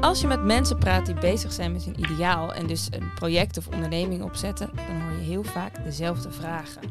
Als je met mensen praat die bezig zijn met hun ideaal en dus een project of onderneming opzetten, dan hoor je heel vaak dezelfde vragen.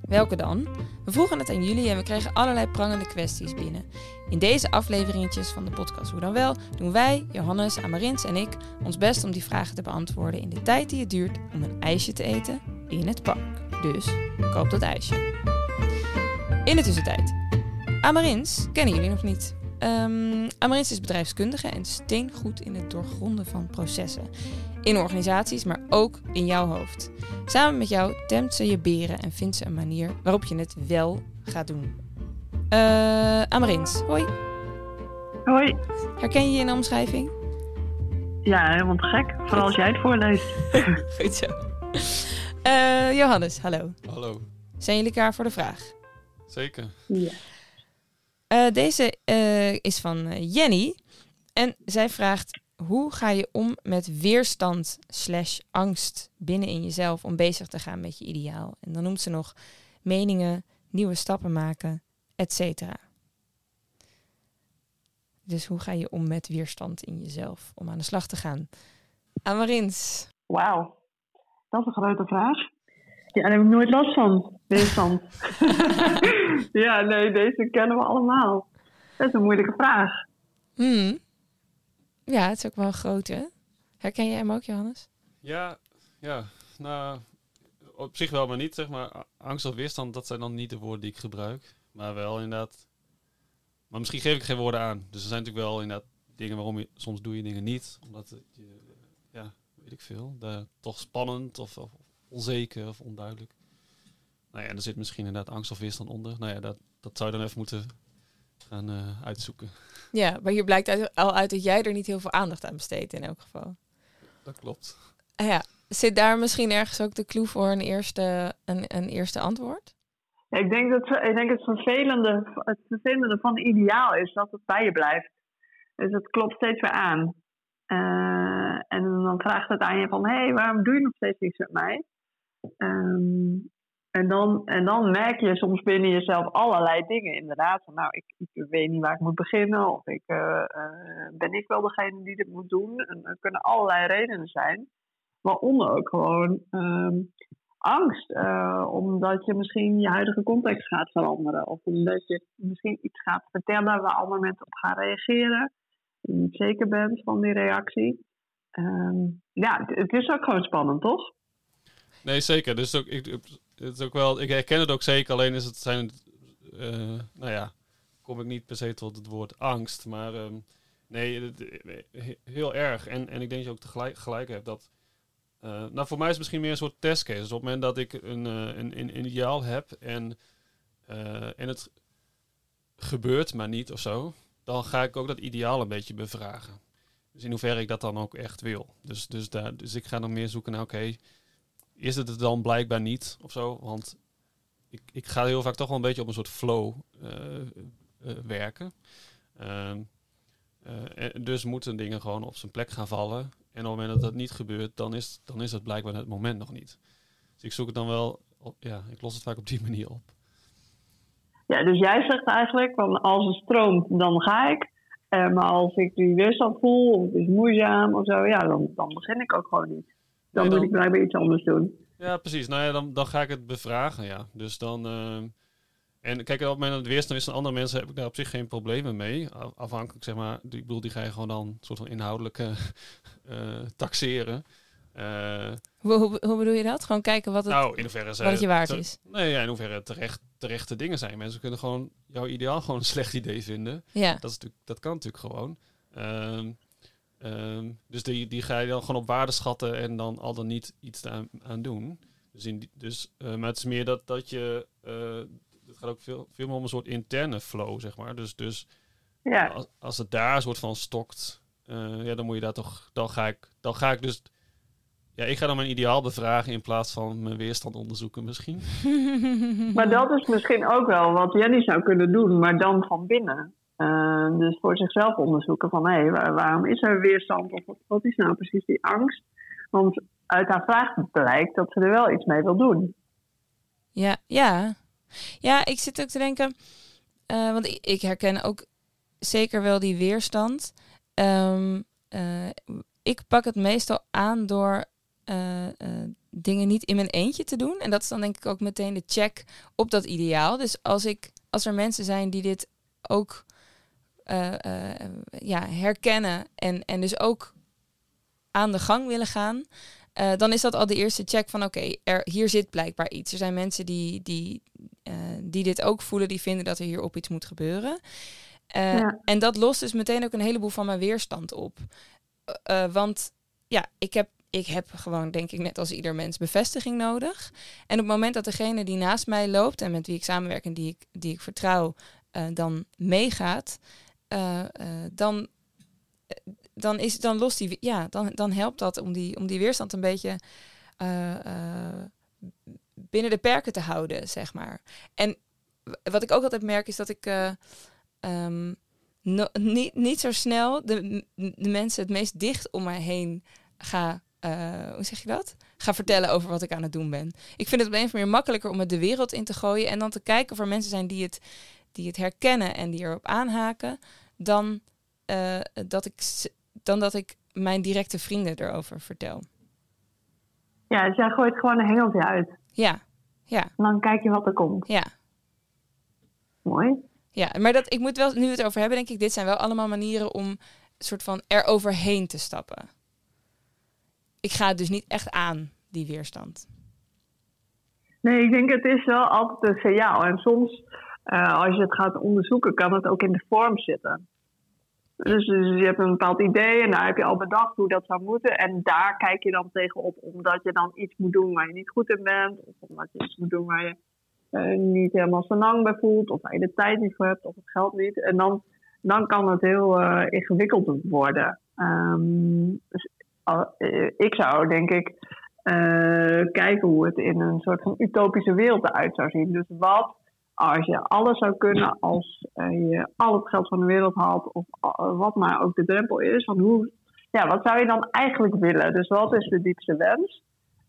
Welke dan? We vroegen het aan jullie en we kregen allerlei prangende kwesties binnen. In deze afleveringetjes van de podcast Hoe dan wel doen wij, Johannes, Amarins en ik ons best om die vragen te beantwoorden in de tijd die het duurt om een ijsje te eten in het park. Dus koop dat ijsje. In de tussentijd. Amarins kennen jullie nog niet. Um, Amarins is bedrijfskundige en steengoed in het doorgronden van processen. In organisaties, maar ook in jouw hoofd. Samen met jou temt ze je beren en vindt ze een manier waarop je het wel gaat doen. Uh, Amarins, hoi. Hoi. Herken je je in de omschrijving? Ja, helemaal te gek. Vooral als jij het voorleest. Goed zo. Uh, Johannes, hallo. Hallo. Zijn jullie klaar voor de vraag? Zeker. Ja. Uh, deze uh, is van Jenny. En zij vraagt: hoe ga je om met weerstand slash angst binnen in jezelf om bezig te gaan met je ideaal? En dan noemt ze nog meningen, nieuwe stappen maken, et cetera. Dus hoe ga je om met weerstand in jezelf om aan de slag te gaan? Amarins. Wauw, dat is een grote vraag. Ja, daar heb ik nooit last van, weerstand. ja, nee, deze kennen we allemaal. Dat is een moeilijke vraag. Hmm. Ja, het is ook wel een grote. Herken jij hem ook, Johannes? Ja, ja. Nou, op zich wel, maar niet. Zeg maar, angst of weerstand, dat zijn dan niet de woorden die ik gebruik. Maar wel inderdaad. Maar misschien geef ik geen woorden aan. Dus er zijn natuurlijk wel inderdaad dingen waarom je soms doe je dingen niet. Omdat je, ja, weet ik veel, daar toch spannend of, of onzeker of onduidelijk. Nou ja, en er zit misschien inderdaad angst of weerstand onder. Nou ja, dat, dat zou je dan even moeten gaan uh, uitzoeken. Ja, maar hier blijkt uit, al uit dat jij er niet heel veel aandacht aan besteedt in elk geval. Dat klopt. Ja, zit daar misschien ergens ook de clue voor een eerste, een, een eerste antwoord? Ja, ik denk dat ik denk het, vervelende, het vervelende van ideaal is dat het bij je blijft. Dus het klopt steeds weer aan. Uh, en dan vraagt het aan je van, hé, hey, waarom doe je nog steeds niets met mij? Um, en dan, en dan merk je soms binnen jezelf allerlei dingen. Inderdaad, van nou, ik, ik weet niet waar ik moet beginnen. Of ik, uh, uh, ben ik wel degene die dit moet doen. En er kunnen allerlei redenen zijn. Waaronder ook gewoon um, angst. Uh, omdat je misschien je huidige context gaat veranderen. Of omdat je misschien iets gaat vertellen waar andere mensen op gaan reageren. Je niet zeker bent van die reactie. Um, ja, het is ook gewoon spannend, toch? Nee, zeker. Dus ook, ik, het is ook wel, ik herken het ook zeker, alleen is het zijn, uh, nou ja, kom ik niet per se tot het woord angst, maar um, nee, heel erg. En, en ik denk dat je ook tegelijk gelijk hebt dat, uh, nou voor mij is het misschien meer een soort testcase. Dus op het moment dat ik een, een, ideaal heb en, en het gebeurt maar niet of zo, dan ga ik ook dat ideaal een beetje bevragen. Dus in hoeverre ik dat dan ook echt wil. Dus, dus, daar, dus ik ga dan meer zoeken naar, oké, is het het dan blijkbaar niet of zo. Want ik, ik ga heel vaak toch wel een beetje op een soort flow uh, uh, werken. Uh, dus moeten dingen gewoon op zijn plek gaan vallen. En op het moment dat dat niet gebeurt, dan is, dan is het blijkbaar het moment nog niet. Dus ik zoek het dan wel, ja, ik los het vaak op die manier op. Ja, dus jij zegt eigenlijk van als het stroomt, dan ga ik. maar als ik die weerstand voel, of het is moeizaam of zo, ja, dan, dan begin ik ook gewoon niet dan, nee, dan moet ik blijkbaar iets anders doen. Ja, precies. Nou ja, dan, dan ga ik het bevragen, ja. Dus dan... Uh, en kijk, op het moment dat het weerstand is van andere mensen, heb ik daar op zich geen problemen mee. Afhankelijk, zeg maar, ik bedoel, die ga je gewoon dan soort van inhoudelijk uh, taxeren. Uh, hoe, hoe, hoe, bedoel je dat? Gewoon kijken wat het, nou, in hoeverre wat het je waard is? Nee, ja, in hoeverre terecht, terechte dingen zijn. Mensen kunnen gewoon jouw ideaal gewoon een slecht idee vinden. Ja. Dat, is natuurlijk, dat kan natuurlijk gewoon. Uh, Um, dus die, die ga je dan gewoon op waarde schatten en dan al dan niet iets aan, aan doen. Dus, in die, dus uh, maar het is meer dat, dat je. Uh, het gaat ook veel, veel meer om een soort interne flow, zeg maar. Dus, dus ja. als, als het daar een soort van stokt, uh, ja, dan moet je daar toch. Dan ga ik, dan ga ik dus. Ja, ik ga dan mijn ideaal bevragen in plaats van mijn weerstand onderzoeken, misschien. maar dat is misschien ook wel wat Jenny zou kunnen doen, maar dan van binnen. Uh, dus voor zichzelf onderzoeken van hé, hey, waarom is er weerstand of wat, is nou precies die angst? Want uit haar vraag blijkt dat ze er wel iets mee wil doen. Ja, ja. Ja, ik zit ook te denken, uh, want ik, herken ook zeker wel die weerstand. Um, eh, ik pak het meestal aan door eh, dingen niet in mijn eentje te doen. En dat is dan denk ik ook meteen de check op dat ideaal. Dus als, ik, als er mensen zijn die dit ook eh, eh, ja, herkennen en, en dus ook aan de gang willen gaan, eh, dan is dat al de eerste check van oké, er hier zit blijkbaar iets. Er zijn mensen die, die, die dit ook voelen, die vinden dat er hierop iets moet gebeuren. Ja. En dat lost dus meteen ook een heleboel van mijn weerstand op. Want ja, ik heb, ik heb gewoon, denk ik, net als ieder mens bevestiging nodig. En op het moment dat degene die naast mij loopt en met wie ik samenwerk en die ik, die ik vertrouw, dan meegaat, eh, eh, dan, eh, dan, is, dan lost die, ja, dan, dan helpt dat om die, om die weerstand een beetje binnen de perken te houden, zeg maar. En wat ik ook altijd merk is dat ik eh, ehm, niet, niet zo snel de, de mensen het meest dicht om mij heen ga, hoe zeg je dat? Ga vertellen over wat ik aan het doen ben. Ik vind het op een of andere manier makkelijker om het de wereld in te gooien en dan te kijken of er mensen zijn die het, die het herkennen en die erop aanhaken, dan, eh, dat ik, dan dat ik mijn directe vrienden erover vertel. Ja, dus jij gooit gewoon een hengeltje uit. Ja, ja, En dan kijk je wat er komt. ja. Mooi. Ja, maar dat, ik moet wel, nu we het over hebben, denk ik, dit zijn wel allemaal manieren om soort van er overheen te stappen. Ik ga het dus niet echt aan, die weerstand. Nee, ik denk het is wel altijd een signaal. En soms, eh, als je het gaat onderzoeken, kan het ook in de vorm zitten. Dus, dus je hebt een bepaald idee en daar heb je al bedacht hoe dat zou moeten. En daar kijk je dan tegenop, omdat je dan iets moet doen waar je niet goed in bent. Of omdat je iets moet doen waar je eh, niet helemaal zo lang bij voelt. Of waar je de tijd niet voor hebt of het geld niet. En dan, dan kan het heel eh, ingewikkeld worden. Ehm, dus, ik zou denk ik kijken hoe het in een soort van utopische wereld eruit zou zien. Dus wat als je alles zou kunnen, als eh, je al het geld van de wereld had, of eh, wat maar ook de drempel is, van hoe, ja, wat zou je dan eigenlijk willen? Dus wat is de diepste wens?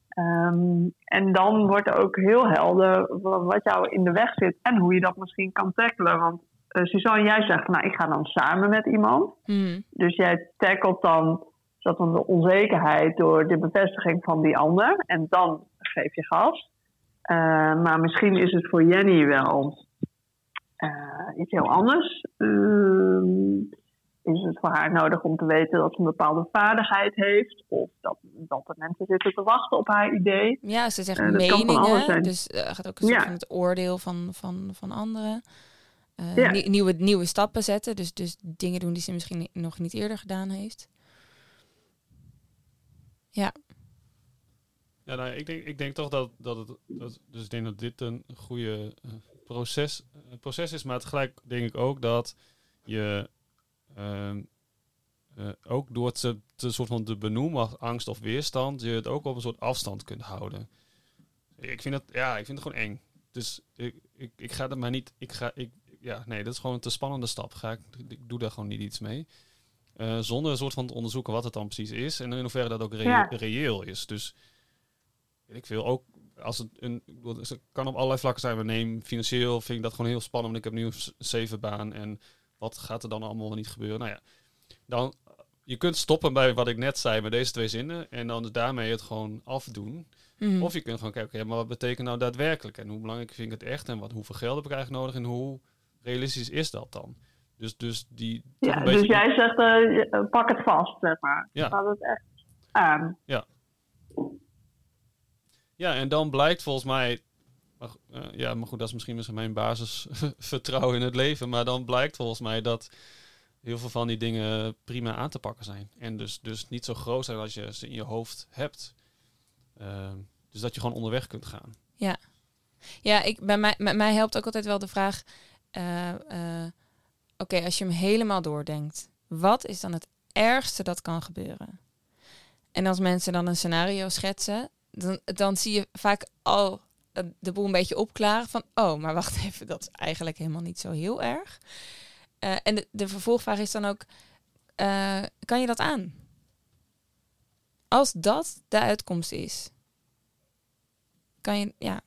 Ehm, en dan wordt er ook heel helder wa- wat jou in de weg zit en hoe je dat misschien kan tackelen. Want eh Suzanne, jij zegt, nou, ik ga dan samen met iemand. Hmm. Dus jij tackelt dan soort van de onzekerheid door de bevestiging van die ander. En dan geef je gas. Eh, maar misschien is het voor Jenny wel eh, iets heel anders. Ehm, is het voor haar nodig om te weten dat ze een bepaalde vaardigheid heeft? Of dat, dat er mensen zitten te wachten op haar idee? Ja, ze zegt Eh, meningen, dus gaat ook een soort Ja. van het oordeel van, van, van anderen. Ja. nieuwe, nieuwe stappen zetten, dus, dus dingen doen die ze misschien nog niet eerder gedaan heeft. Ja, nou, ik, denk, ik denk toch dat, dat het. Dat, dus ik denk dat dit een goede eh, proces, proces is. Maar tegelijk denk ik ook dat je. ehm, eh, ook door te, te soort van te benoemen als angst of weerstand, je het ook op een soort afstand kunt houden. Ik vind het, ja, ik vind het gewoon eng. Dus ik, ik, ik ga er maar niet. Ik ga, ik, ja, nee, dat is gewoon een te spannende stap. Ga ik, ik doe daar gewoon niet iets mee. Eh, zonder een soort van te onderzoeken wat het dan precies is en in hoeverre dat ook Ja. reëel is. Dus ik veel, ook als het een, ik bedoel, het kan op allerlei vlakken zijn. Maar neem financieel vind ik dat gewoon heel spannend. Want ik heb nu een zeven baan en wat gaat er dan allemaal niet gebeuren? Nou ja, dan je kunt stoppen bij wat ik net zei met deze twee zinnen en dan daarmee het gewoon afdoen. Mhm. Of je kunt gewoon kijken, oké, maar wat betekent nou daadwerkelijk en hoe belangrijk vind ik het echt en wat, hoeveel geld heb ik eigenlijk nodig en hoe realistisch is dat dan? Dus, dus die Ja, dus beetje jij zegt, eh, pak het vast, zeg maar. Ja. Het echt aan. Ja, en dan blijkt volgens mij. Eh, ja, maar goed, dat is misschien mijn basisvertrouwen in het leven. Maar dan blijkt volgens mij dat heel veel van die dingen prima aan te pakken zijn. En dus, dus niet zo groot zijn als je ze in je hoofd hebt. Ehm, dus dat je gewoon onderweg kunt gaan. Ja, ik, bij mij, mij helpt ook altijd wel de vraag: eh, eh, oké, als je hem helemaal doordenkt, wat is dan het ergste dat kan gebeuren? En als mensen dan een scenario schetsen, dan, dan zie je vaak al eh, de boel een beetje opklaren van, oh, maar wacht even, dat is eigenlijk helemaal niet zo heel erg. Eh, en de, de vervolgvraag is dan ook, eh, kan je dat aan? Als dat de uitkomst is, kan je, ja,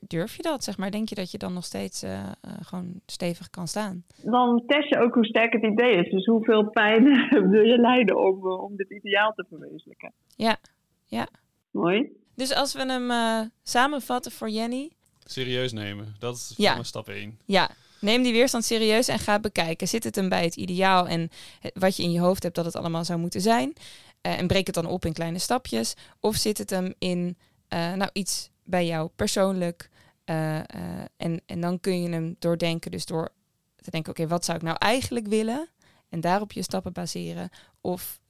durf je dat, zeg maar? Denk je dat je dan nog steeds uh, gewoon stevig kan staan? Dan test je ook hoe sterk het idee is. Dus hoeveel pijn wil je lijden om, om dit ideaal te verwezenlijken? Ja, ja. Mooi. Dus als we hem uh, samenvatten voor Jenny. Serieus nemen, dat is ja. stap 1. Ja, neem die weerstand serieus en ga bekijken. Zit het hem bij het ideaal en wat je in je hoofd hebt dat het allemaal zou moeten zijn? Uh, en breek het dan op in kleine stapjes. Of zit het hem in uh, nou, iets bij jou persoonlijk? en, en dan kun je hem doordenken, dus door te denken, oké, wat zou ik nou eigenlijk willen? En daarop je stappen baseren. Of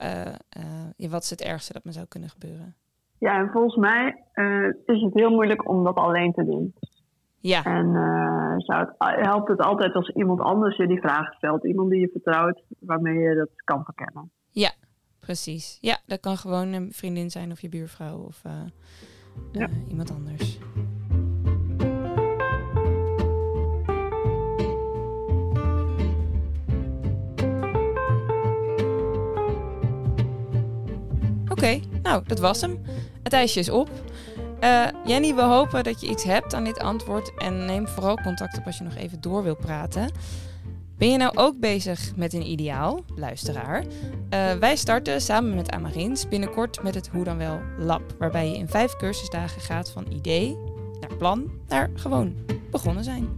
wat is het ergste dat me zou kunnen gebeuren? Ja, en volgens mij uh, is het heel moeilijk om dat alleen te doen. Ja. En uh, zou het, helpt het altijd als iemand anders je die vraag stelt. Iemand die je vertrouwt, waarmee je dat kan verkennen. Ja, precies. Ja, dat kan gewoon een vriendin zijn of je buurvrouw of uh, ja. iemand anders. Oké, nou, dat was hem. Het ijsje is op. Uh, Jenny, we hopen dat je iets hebt aan dit antwoord. En neem vooral contact op als je nog even door wilt praten. Ben je nou ook bezig met een ideaal, luisteraar? Uh, wij starten samen met Amarins binnenkort met het Hoe dan wel Lab. Waarbij je in vijf cursusdagen gaat van idee naar plan naar gewoon begonnen zijn.